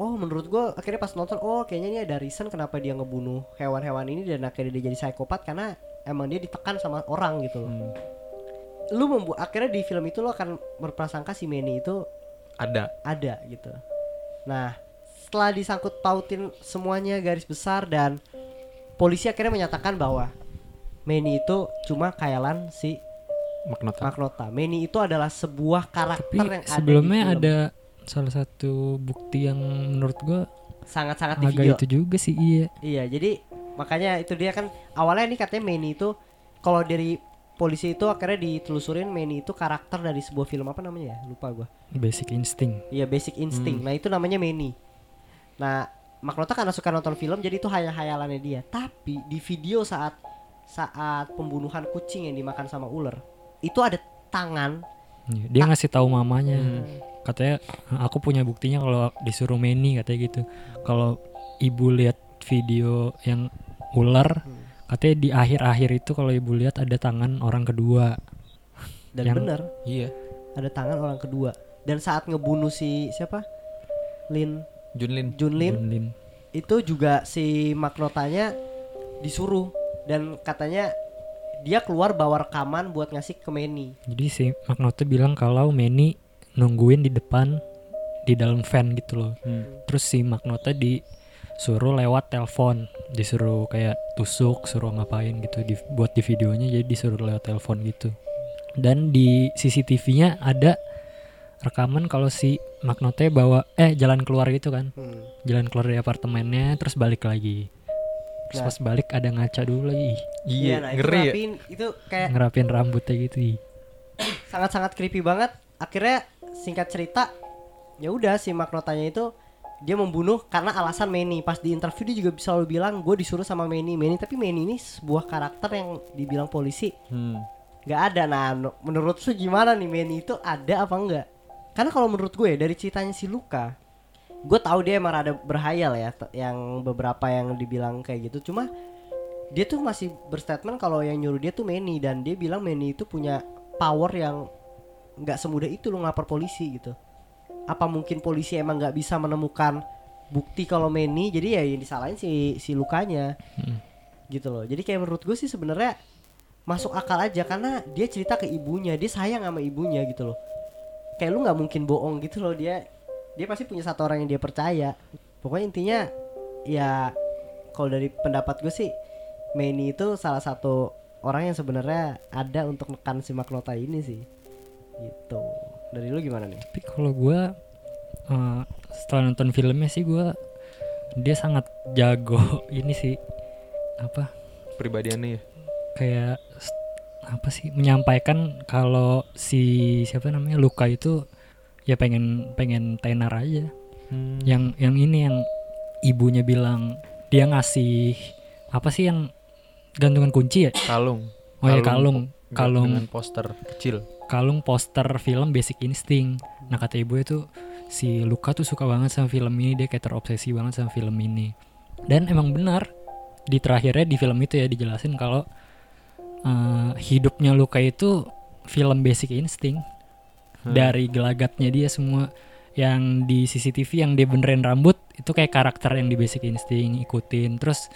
oh menurut gua akhirnya pas nonton oh kayaknya ini ada reason kenapa dia ngebunuh hewan-hewan ini dan akhirnya dia jadi psikopat karena emang dia ditekan sama orang gitu loh Hmm. lu membuat akhirnya di film itu lo akan berprasangka si Manny itu Ada. ada gitu nah setelah disangkut pautin semuanya garis besar dan polisi akhirnya menyatakan bahwa Manny itu cuma khayalan si Magnota. Magnota Manny itu adalah sebuah karakter Tapi yang sebelumnya ada, di film. ada salah satu bukti yang menurut gua sangat-sangat di agak video itu juga sih iya. Iya, jadi makanya itu dia kan awalnya nih katanya Manny itu kalau dari polisi itu akhirnya ditelusurin Manny itu karakter dari sebuah film apa namanya ya? Lupa gua. Basic instinct. Iya, Basic Instinct. Nah, itu namanya Manny. Nah, Magnota karena suka nonton film jadi itu hayal-hayalannya dia. Tapi di video saat saat pembunuhan kucing yang dimakan sama ular, itu ada tangan Iya, Dia ngasih tahu mamanya. Hmm. Katanya aku punya buktinya kalau disuruh Manny katanya gitu. Kalau ibu lihat video yang ular, Hmm. katanya di akhir-akhir itu kalau ibu lihat ada tangan orang kedua. dan Yang- bener Iya. ada tangan orang kedua. Dan saat ngebunuh si siapa? Lin Junlin. Junlin Junlin. itu juga si Magnotanya disuruh dan katanya dia keluar bawa rekaman buat ngasih ke Manny. Jadi si Magnota bilang kalau Manny nungguin di depan di dalam van gitu loh. Hmm. Terus si Magnota disuruh lewat telepon, disuruh kayak tusuk, suruh ngapain gitu di, buat di videonya jadi disuruh lewat telepon gitu. Dan di CCTV-nya ada rekaman kalau si Magnota bawa eh jalan keluar gitu kan. Hmm. Jalan keluar dari apartemennya terus balik lagi. Terus Nah. pas balik ada ngaca dulu lagi. Iya, nah, itu ngeri ya. ngerapiin, itu kayak Ngerapin rambutnya gitu. (coughs) sangat-sangat creepy banget. Akhirnya singkat cerita ya udah si Magnotanya itu dia membunuh karena alasan Manny. Pas di interview dia juga selalu bilang gue disuruh sama Manny, Manny tapi Manny ini sebuah karakter yang dibilang polisi Hmm. nggak ada nah menurut lu gimana nih Manny itu ada apa enggak karena kalau menurut gue dari ceritanya si Luka gue tahu dia emang ada berhayal ya yang beberapa yang dibilang kayak gitu. Cuma dia tuh masih berstatement kalau yang nyuruh dia tuh Manny. Dan dia bilang Manny itu punya power yang nggak semudah itu lo ngelapor polisi gitu. Apa mungkin polisi emang nggak bisa menemukan bukti kalau Manny? Jadi ya yang disalahin si si lukanya. Hmm. gitu loh. Jadi kayak menurut gue sih sebenarnya masuk akal aja. Karena dia cerita ke ibunya dia sayang sama ibunya gitu loh. Kayak lu nggak mungkin bohong gitu loh. Dia dia pasti punya satu orang yang dia percaya. Pokoknya intinya ya kalau dari pendapat gue sih Manny itu salah satu orang yang sebenarnya ada untuk nekan si Magnota ini sih. Gitu. Dari lu gimana nih? Tapi kalau gua eh, setelah nonton filmnya sih gua dia sangat jago (laughs) ini sih. Apa? Pribadiannya ya. kayak apa sih menyampaikan kalau si siapa namanya Luka itu ya pengen pengen tenar aja. Hmm. yang yang ini yang ibunya bilang dia ngasih apa sih yang gantungan kunci ya? Kalung. oh ya Kalung kalung. kalung. dengan poster kecil. kalung poster film Basic Instinct. Nah kata ibu itu si Luka tuh suka banget sama film ini. Dia kayak terobsesi banget sama film ini. Dan emang benar di terakhirnya di film itu ya dijelasin kalau eh, hidupnya Luka itu film Basic Instinct Hmm. dari gelagatnya dia semua yang di CCTV yang dia benerin rambut itu kayak karakter yang di Basic Instinct ikutin terus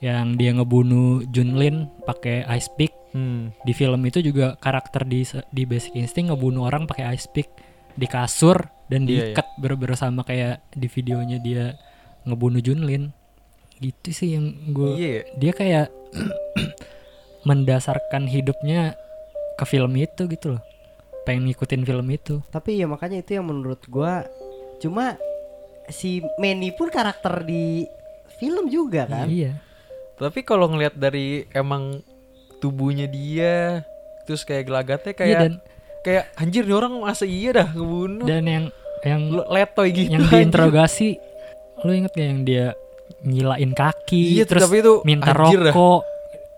yang dia ngebunuh Junlin pakai ice pick Hmm. di film itu juga karakter di di Basic Instinct ngebunuh orang pakai ice pick di kasur dan Iya, diikat bener-bener sama kayak di videonya dia ngebunuh Junlin gitu sih yang gue Iya. ya? dia kayak (clears throat) mendasarkan hidupnya ke film itu gitu loh pengen ngikutin film itu tapi ya makanya itu yang menurut gua cuma si Manny pun karakter di film juga kan iya Tapi kalau ngelihat dari emang tubuhnya dia terus kayak gelagatnya kayak iya dan kayak anjir nih orang masa iya dah ngebunuh. dan yang yang letoy gitu. yang diinterogasi lu inget gak yang dia nyilain kaki Iya, terus tapi itu minta anjir dah. rokok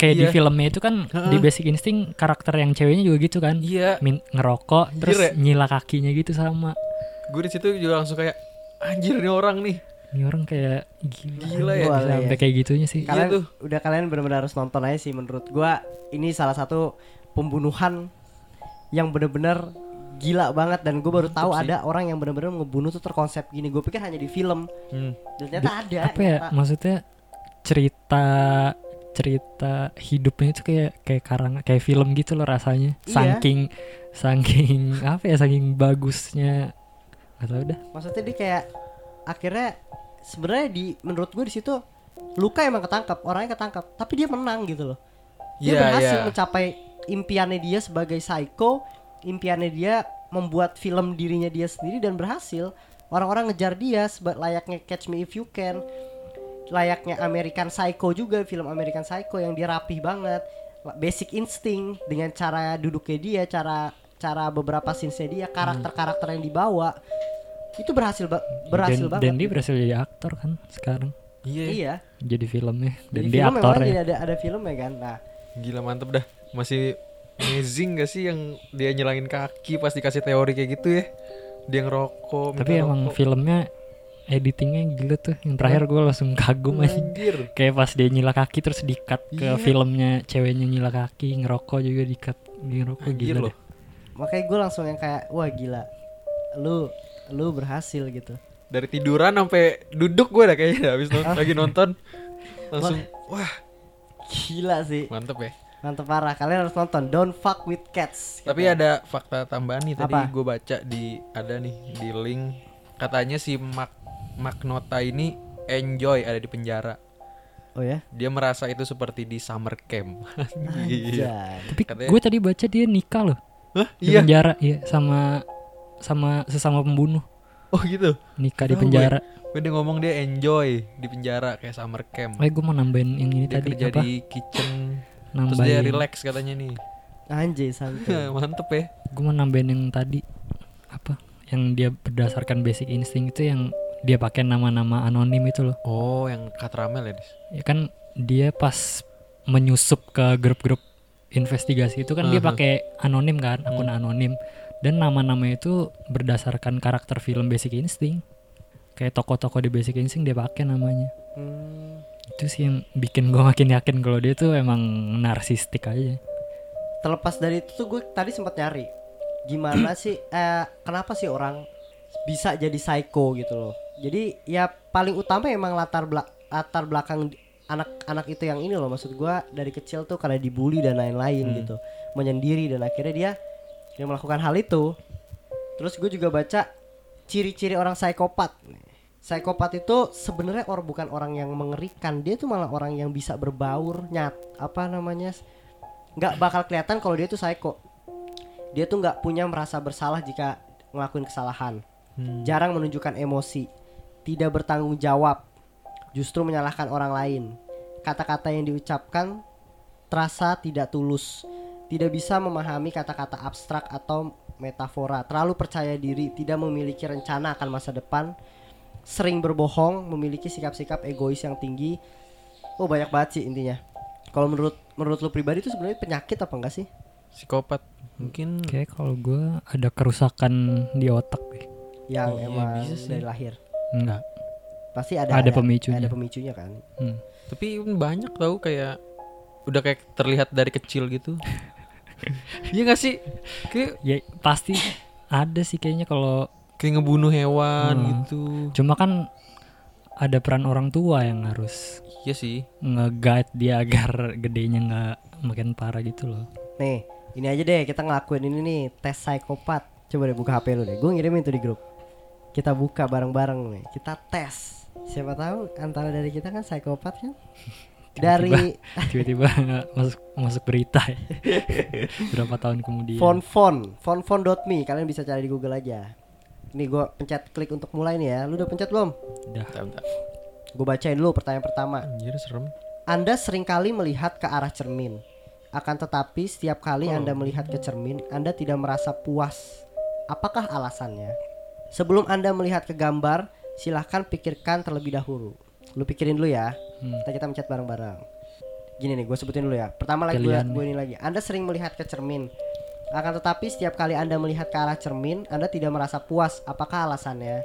kayak di Iya. filmnya itu kan Heeh. di Basic Instinct karakter yang ceweknya juga gitu kan Iya, Min- ngerokok Anjir terus ya. nyila kakinya gitu sama gue di situ juga langsung kayak anjir nih orang nih. ini orang kayak gila, Gila ya. bisa sampai ya. kayak gitunya sih Iya kalian tuh. udah kalian benar-benar harus nonton aja sih menurut gua ini salah satu pembunuhan yang benar-benar gila banget dan gue baru tahu sih. ada orang yang benar-benar ngebunuh tuh terkonsep gini gue pikir hanya di film Hmm. dan ternyata ada apa ya ternyata. maksudnya cerita cerita hidupnya itu kayak kayak karang kayak film gitu loh rasanya. Iya. saking saking apa ya saking bagusnya. Atau udah maksudnya dia kayak akhirnya sebenarnya di menurut gue di situ luka emang ketangkap orangnya ketangkap tapi dia menang gitu loh. Dia Iya, berhasil iya. mencapai impiannya dia sebagai psycho impiannya dia membuat film dirinya dia sendiri dan berhasil. Orang-orang ngejar dia layaknya Catch Me If You Can layaknya American Psycho juga film American Psycho yang dia rapih banget Basic Instinct dengan cara duduknya dia cara cara beberapa scenes-nya dia karakter-karakter yang dibawa itu berhasil ba- berhasil dan, banget dan dia berhasil jadi aktor kan sekarang Iya. iya jadi filmnya dan Di dia film memang aktornya jadi ada ada filmnya kan nah Gila mantep dah. Masih amazing gak sih yang dia nyelangin kaki pas dikasih teori kayak gitu ya. Dia ngerokok. tapi emang rokok. filmnya editingnya gila tuh yang terakhir gue langsung (laughs) kagum aja Anjir. kayak pas dia nyila kaki terus dikat ke Iya. filmnya ceweknya nyila kaki ngerokok juga dikat ngerokok Anjir gila loh. deh. makanya gue langsung yang kayak wah gila lu lu berhasil gitu Dari tiduran sampai duduk gue dah kayaknya habis nonton, lagi nonton. (laughs) Langsung wah, gila sih mantep ya. mantep parah kalian harus nonton Don't Fuck with Cats Tapi ada fakta tambahan nih tadi gue baca di ada nih di link katanya si Mak Magnota ini enjoy ada di penjara. oh ya Dia merasa itu seperti di summer camp. (laughs) Anjir. Anjay. tapi Katanya- gue tadi baca dia nikah loh Hah? di Iya. penjara iya sama sama sesama pembunuh Oh gitu. nikah di Tahu gue. penjara Gue dia ngomong dia enjoy di penjara kayak summer camp. eh gue mau nambahin yang ini Dia tadi kerja apa di kitchen (laughs) terus dia nambahin relax katanya nih. anjay santai (laughs) Mantep ya. gue mau nambahin yang tadi apa yang dia berdasarkan basic instinct itu yang dia pakai nama-nama anonim itu loh. Oh, yang katramel ya, Dis? ya kan dia pas menyusup ke grup-grup investigasi itu kan dia Aha. pakai anonim kan akun Hmm. anonim. Dan nama-nama itu berdasarkan karakter film Basic Instinct. Kayak tokoh-tokoh di Basic Instinct dia pakai namanya. Hmm, itu sih yang bikin gue makin yakin kalau dia tuh emang narsistik aja. Terlepas dari itu tuh gue tadi sempat nyari gimana (clears throat) sih eh kenapa sih orang bisa jadi psycho gitu loh jadi ya paling utama emang latar belak latar belakang anak-anak itu yang ini loh maksud gue dari kecil tuh karena dibully dan lain-lain Hmm. gitu menyendiri dan akhirnya dia dia melakukan hal itu terus gue juga baca ciri-ciri orang psikopat Psikopat itu sebenarnya orang bukan orang yang mengerikan, dia itu malah orang yang bisa berbaur, nyat, apa namanya? nggak bakal kelihatan kalau dia tuh psycho. Dia tuh nggak punya merasa bersalah jika ngelakuin kesalahan. Jarang menunjukkan emosi, tidak bertanggung jawab, justru menyalahkan orang lain. Kata-kata yang diucapkan terasa tidak tulus, tidak bisa memahami kata-kata abstrak atau metafora, terlalu percaya diri, tidak memiliki rencana akan masa depan, sering berbohong, memiliki sikap-sikap egois yang tinggi. Oh banyak banget sih intinya. Kalau menurut menurut lu pribadi itu sebenarnya penyakit apa enggak sih? Psikopat. Mungkin Kayak kalau gue ada kerusakan di otak deh. Yang Iya, emang bisa sih. dari lahir. Enggak. Pasti ada Ada pemicunya. Ada pemicunya kan. Hmm. tapi banyak tau kayak udah kayak terlihat dari kecil gitu. (laughs) Iya gak sih? Kayak Ya pasti ada sih kayaknya kalau kayak ngebunuh hewan Hmm. gitu. cuma kan ada peran orang tua yang harus Iya sih. nge-guide dia agar gedenya nggak makin parah gitu loh. Nih, ini aja deh kita ngelakuin ini nih tes psikopat. Coba deh buka HP lu deh. Gue ngirimin tuh di grup. Kita buka bareng-bareng nih. Kita tes. Siapa tahu antara dari kita kan psikopat kan? (laughs) Dari (laughs) Tiba-tiba masuk masuk berita ya. (laughs) Berapa tahun kemudian. fonfon, fonfon.me. Kalian bisa cari di Google aja. Nih gue pencet klik untuk mulai nih ya. Lu udah pencet belum? Udah. Gue bacain dulu pertanyaan pertama. Anjir serem. Anda sering kali melihat ke arah cermin. Akan tetapi setiap kali Anda melihat ke cermin, Anda tidak merasa puas. Apakah alasannya? Sebelum Anda melihat ke gambar, silahkan pikirkan terlebih dahulu. Lu pikirin dulu ya. Hmm. Kita kita mencet bareng-bareng. Gini nih, gue sebutin dulu ya. Pertama lagi gue gue ini lagi. Anda sering melihat ke cermin. Akan tetapi setiap kali Anda melihat ke arah cermin, Anda tidak merasa puas. Apakah alasannya?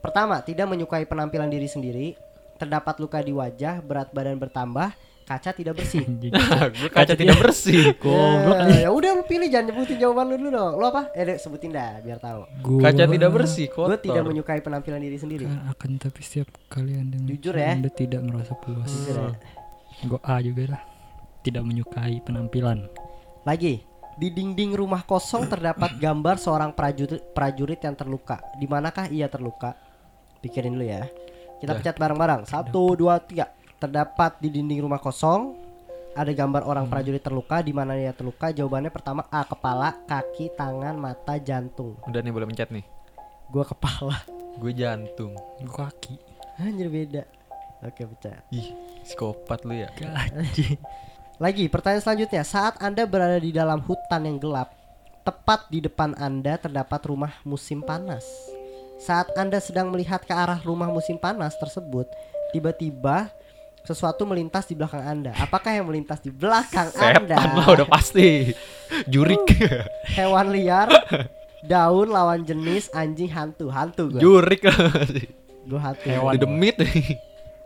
Pertama, tidak menyukai penampilan diri sendiri. Terdapat luka di wajah, berat badan bertambah, kaca tidak bersih. (laughs) Gue kaca tidak bersih. (laughs) Goblok Ya, ya udah lu pilih jangan nyebutin jawaban lu dulu dong. Lu apa? Eh deh, sebutin dah biar tahu. Gua Kaca tidak bersih, Gue kotor. tidak menyukai penampilan diri sendiri. Kan akan tapi setiap kali anda Jujur ya. anda tidak merasa puas. Jujur ya. Gue A juga lah. Tidak menyukai penampilan. Lagi, di dinding rumah kosong terdapat gambar seorang prajurit prajurit yang terluka. Di manakah ia terluka? Pikirin dulu ya. Kita pencet bareng-bareng. Satu, dua, tiga. Terdapat di dinding rumah kosong ada gambar orang prajurit terluka. Di mana ia terluka? Jawabannya pertama A. Kepala, kaki, tangan, mata, jantung. Udah nih boleh mencet nih. Gua kepala. Gue jantung. Gue kaki. Anjir beda. Oke, pencet. Ih, psikopat lu ya. Lagi, pertanyaan selanjutnya. Saat Anda berada di dalam hutan yang gelap, tepat di depan Anda terdapat rumah musim panas. Saat Anda sedang melihat ke arah rumah musim panas tersebut, tiba-tiba sesuatu melintas di belakang Anda. Apakah yang melintas di belakang Setan Anda? lah udah pasti. Jurik. (laughs) Hewan liar, daun lawan jenis, anjing hantu. Hantu gue. Jurik lah. Gue hantu. Hewan. Dedemit nih.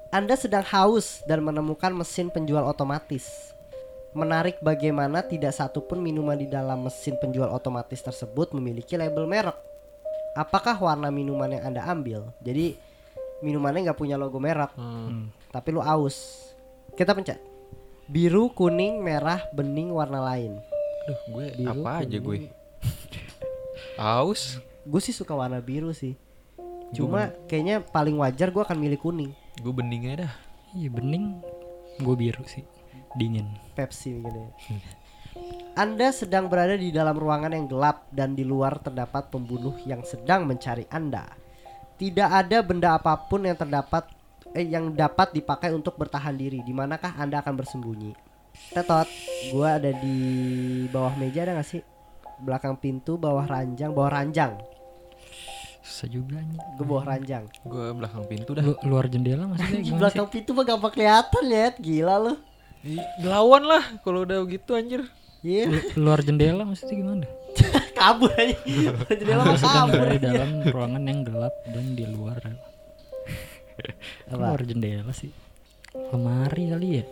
Anda sedang haus dan menemukan mesin penjual otomatis. Menarik bagaimana tidak satupun minuman di dalam mesin penjual otomatis tersebut memiliki label merek. Apakah warna minuman yang Anda ambil? Jadi minumannya nggak punya logo merek, Hmm. Tapi lu aus. Kita pencet. Biru, kuning, merah, bening, warna lain. Aduh, gue Biru, apa aja gue. kuning. (laughs) Aus. Gue sih suka warna biru sih. Cuma kayaknya paling wajar gue akan milih kuning. Gue beningnya dah. Iya bening. Gue biru sih. Dingin. Pepsi gitu ya. Anda sedang berada di dalam ruangan yang gelap dan di luar terdapat pembunuh yang sedang mencari Anda. Tidak ada benda apa pun yang terdapat eh, yang dapat dipakai untuk bertahan diri. Di manakah Anda akan bersembunyi? Tetot, gua ada di bawah meja ada gak sih? Belakang pintu, bawah ranjang, bawah ranjang. Susah juga nih. Gue bawah ranjang. Gue belakang pintu dah. Lu, luar jendela maksudnya Di gimana sih? belakang pintu mah gampang kelihatan ya, gila lu. Lawan lah kalau udah gitu anjir. Iya, Lu- luar jendela maksudnya gimana? (laughs) kabur aja. (laughs) Jendela mah kabur. di dalam ruangan yang gelap dan di luar. Apa? Luar jendela sih. Lemari kali ya?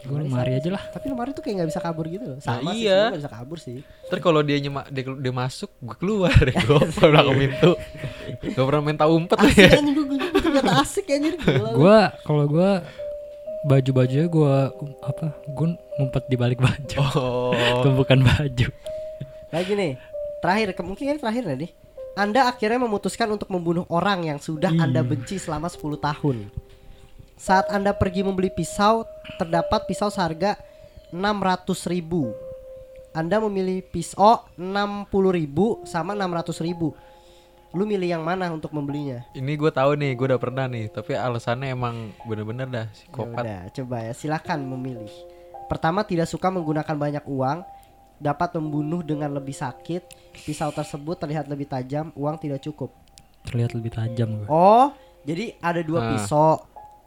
Gue lemari aja lah. Tapi lemari tuh kayak nggak bisa kabur gitu loh. Sama sih, iya. sebenarnya nggak bisa kabur sih. Terus kalau dia nyema, dia, dia masuk, gue keluar deh. Gue belakang pintu. Gak pernah main tahu umpet Asik ya. anjing gue gue ternyata asik anjir. Gua kalau gua baju-bajunya gua um, apa? Gue ngumpet di balik baju. Oh. (laughs) Tumpukan baju. Lagi nih. Terakhir, ke- mungkin ini terakhir nih. Anda akhirnya memutuskan untuk membunuh orang yang sudah Ih. Anda benci selama 10 tahun. Saat Anda pergi membeli pisau, terdapat pisau seharga 600.000 ribu. Anda memilih pisau 60.000 ribu sama 600.000 ribu. Lu milih yang mana untuk membelinya? Ini gue tahu nih, gue udah pernah nih. Tapi alasannya emang bener-bener dah Ya psikopat. udah, coba ya, silakan memilih. Pertama, tidak suka menggunakan banyak uang, dapat membunuh dengan lebih sakit. Pisau tersebut terlihat lebih tajam, uang tidak cukup. Terlihat lebih tajam gue. Oh, jadi ada dua Ah. pisau.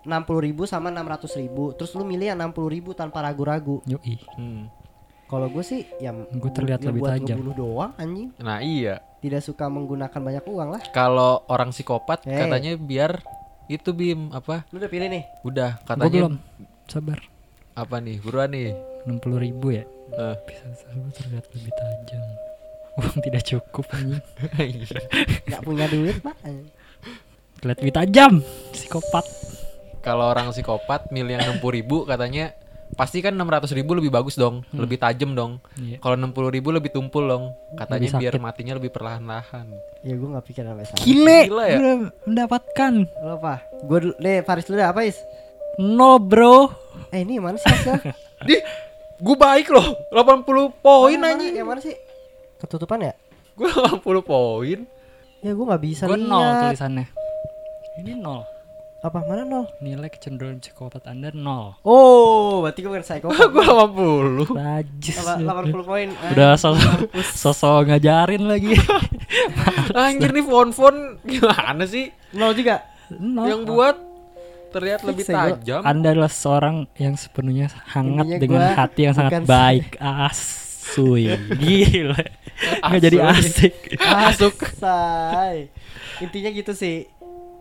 60.000 ribu sama 600.000 Terus lu milih yang 60.000 ribu tanpa ragu-ragu Yoi. Hmm. Kalau gue sih yang Gua terlihat ya lebih buat tajam. ngebunuh doang anjing Nah iya, Tidak suka menggunakan banyak uang lah kalau orang psikopat Eh. katanya biar itu bim apa? Lu udah pilih nih Udah Gue katanya belum. Sabar. apa nih? Buruan nih. 60 ribu ya. Eh. Bisa terlihat lebih tajam. (laughs) Uang tidak cukup anjing. (laughs) Gak punya duit pak Terlihat lebih tajam. Psikopat. kalau orang psikopat milih yang 60.000 ribu katanya pasti kan 600.000 ribu lebih bagus dong, lebih tajam dong. Iya. Kalau 60.000 ribu lebih tumpul dong. Katanya Lebih biar matinya lebih perlahan-lahan. Ya gue gak pikir sampai sana Gile. Gila ya? Udah mendapatkan. Lo apa? Gue Nih Faris dah apa Is? No bro. Eh ini mana sih? (laughs) Di, gue baik loh, 80 poin anjing. Yang mana sih? Ketutupan ya? Gue 80 poin. Ya gue gak bisa Gue nol tulisannya. Ini nol. Apa mana nol? Nilai kecenderungan psikopat Anda nol. Oh berarti gue bukan psychopath gue 80. Rajis. Apa- 80 poin Udah sosok sosok ngajarin lagi. (laughs) Anjir nih phone-phone gimana sih? Nol juga nol. Yang buat terlihat lebih ya, tajam. Anda adalah seorang yang sepenuhnya hangat Intinya dengan gua hati yang sangat baik. (laughs) Asuy. Gila. (laughs) Nggak jadi asik. (laughs) Masuk. Say. Intinya gitu sih.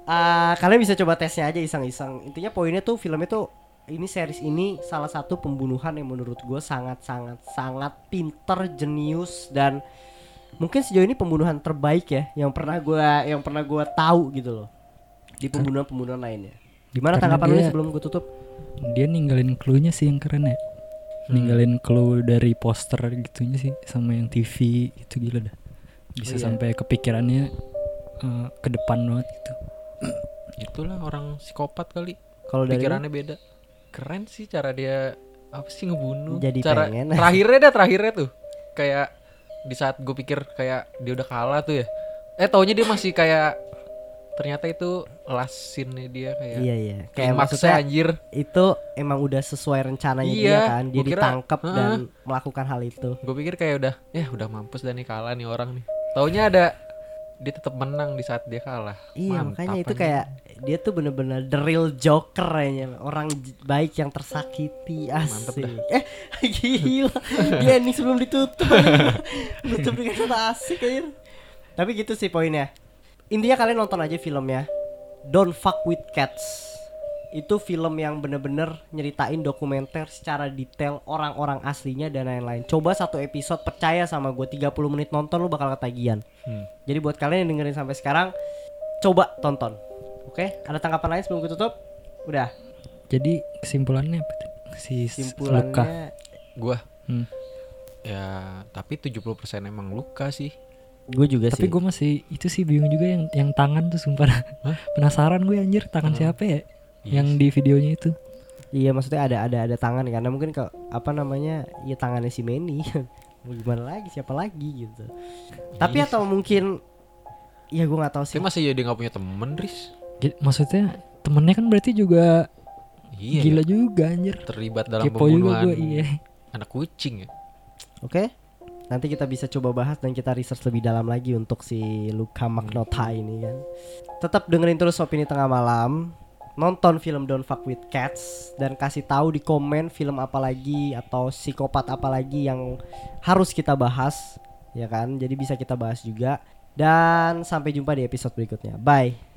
Ah, kalian bisa coba tesnya aja iseng-iseng. Intinya poinnya tuh filmnya tuh ini series ini salah satu pembunuhan yang menurut gue sangat sangat sangat pinter, jenius dan mungkin sejauh ini pembunuhan terbaik ya yang pernah gue yang pernah gue tahu gitu loh di pembunuhan-pembunuhan lainnya. Gimana Karena tanggapan lu sebelum gue tutup? Dia ninggalin clue-nya sih yang keren ya. Ninggalin clue dari poster gitunya sih sama yang TV itu gila dah. Bisa Oh iya. sampai kepikirannya eh, ke depan banget gitu. Itulah orang psikopat kali. Kalau dari lu? Pikirannya beda. Keren sih cara dia apa sih ngebunuh. Jadi cara pengen. (laughs) terakhirnya dah terakhirnya tuh. Kayak di saat gue pikir kayak dia udah kalah tuh ya. Eh taunya dia masih kayak ternyata itu last scene-nya dia kayak Iya iya. Kayak maksudnya anjir. itu emang udah sesuai rencananya dia Iya, kan. Dia kira- ditangkap Heeh. dan melakukan hal itu. Gue pikir kayak udah ya udah mampus dan nih kalah nih orang nih. Taunya ada dia tetap menang di saat dia kalah. Iya Mantap, makanya itu anjing. kayak dia tuh bener-bener the real joker kayaknya orang baik yang tersakiti Mantep asik eh (laughs) gila dia ini sebelum ditutup (laughs) tutup dengan kata asik aja tapi gitu sih poinnya intinya kalian nonton aja filmnya Don't Fuck with Cats itu film yang bener-bener nyeritain dokumenter secara detail orang-orang aslinya dan lain-lain. Coba satu episode percaya sama gue 30 menit nonton lu bakal ketagihan. Hmm. Jadi buat kalian yang dengerin sampai sekarang coba tonton. Oke, ada tanggapan lain sebelum gue tutup? Udah. Jadi kesimpulannya apa tuh? Si s- Luka. Simpulannya Gua Hmm. ya tapi 70% emang luka sih. Gue juga Tapi sih. gue masih itu sih bingung juga yang yang tangan tuh sumpah. Hah? (laughs) Penasaran gue anjir tangan siapa ya? Iya yang di videonya itu. Iya, maksudnya ada ada ada tangan karena mungkin ke apa namanya? Ya tangannya si Manny. (laughs) Mau gimana lagi? Siapa lagi gitu. Tapi Iya atau mungkin ya gue nggak tahu sih. Tapi masih ya dia nggak punya temen, Riz. Gi- Maksudnya temennya kan berarti juga Iya. gila juga anjir. Terlibat dalam Kepo juga pembunuhan gue iya. anak kucing ya. Oke. Nanti kita bisa coba bahas dan kita research lebih dalam lagi untuk si Luka Magnota ini kan. Tetap dengerin terus opini tengah malam. Nonton film Don't Fuck with Cats dan kasih tahu di komen film apa lagi atau psikopat apa lagi yang harus kita bahas ya kan. Jadi bisa kita bahas juga. Dan sampai jumpa di episode berikutnya. Bye.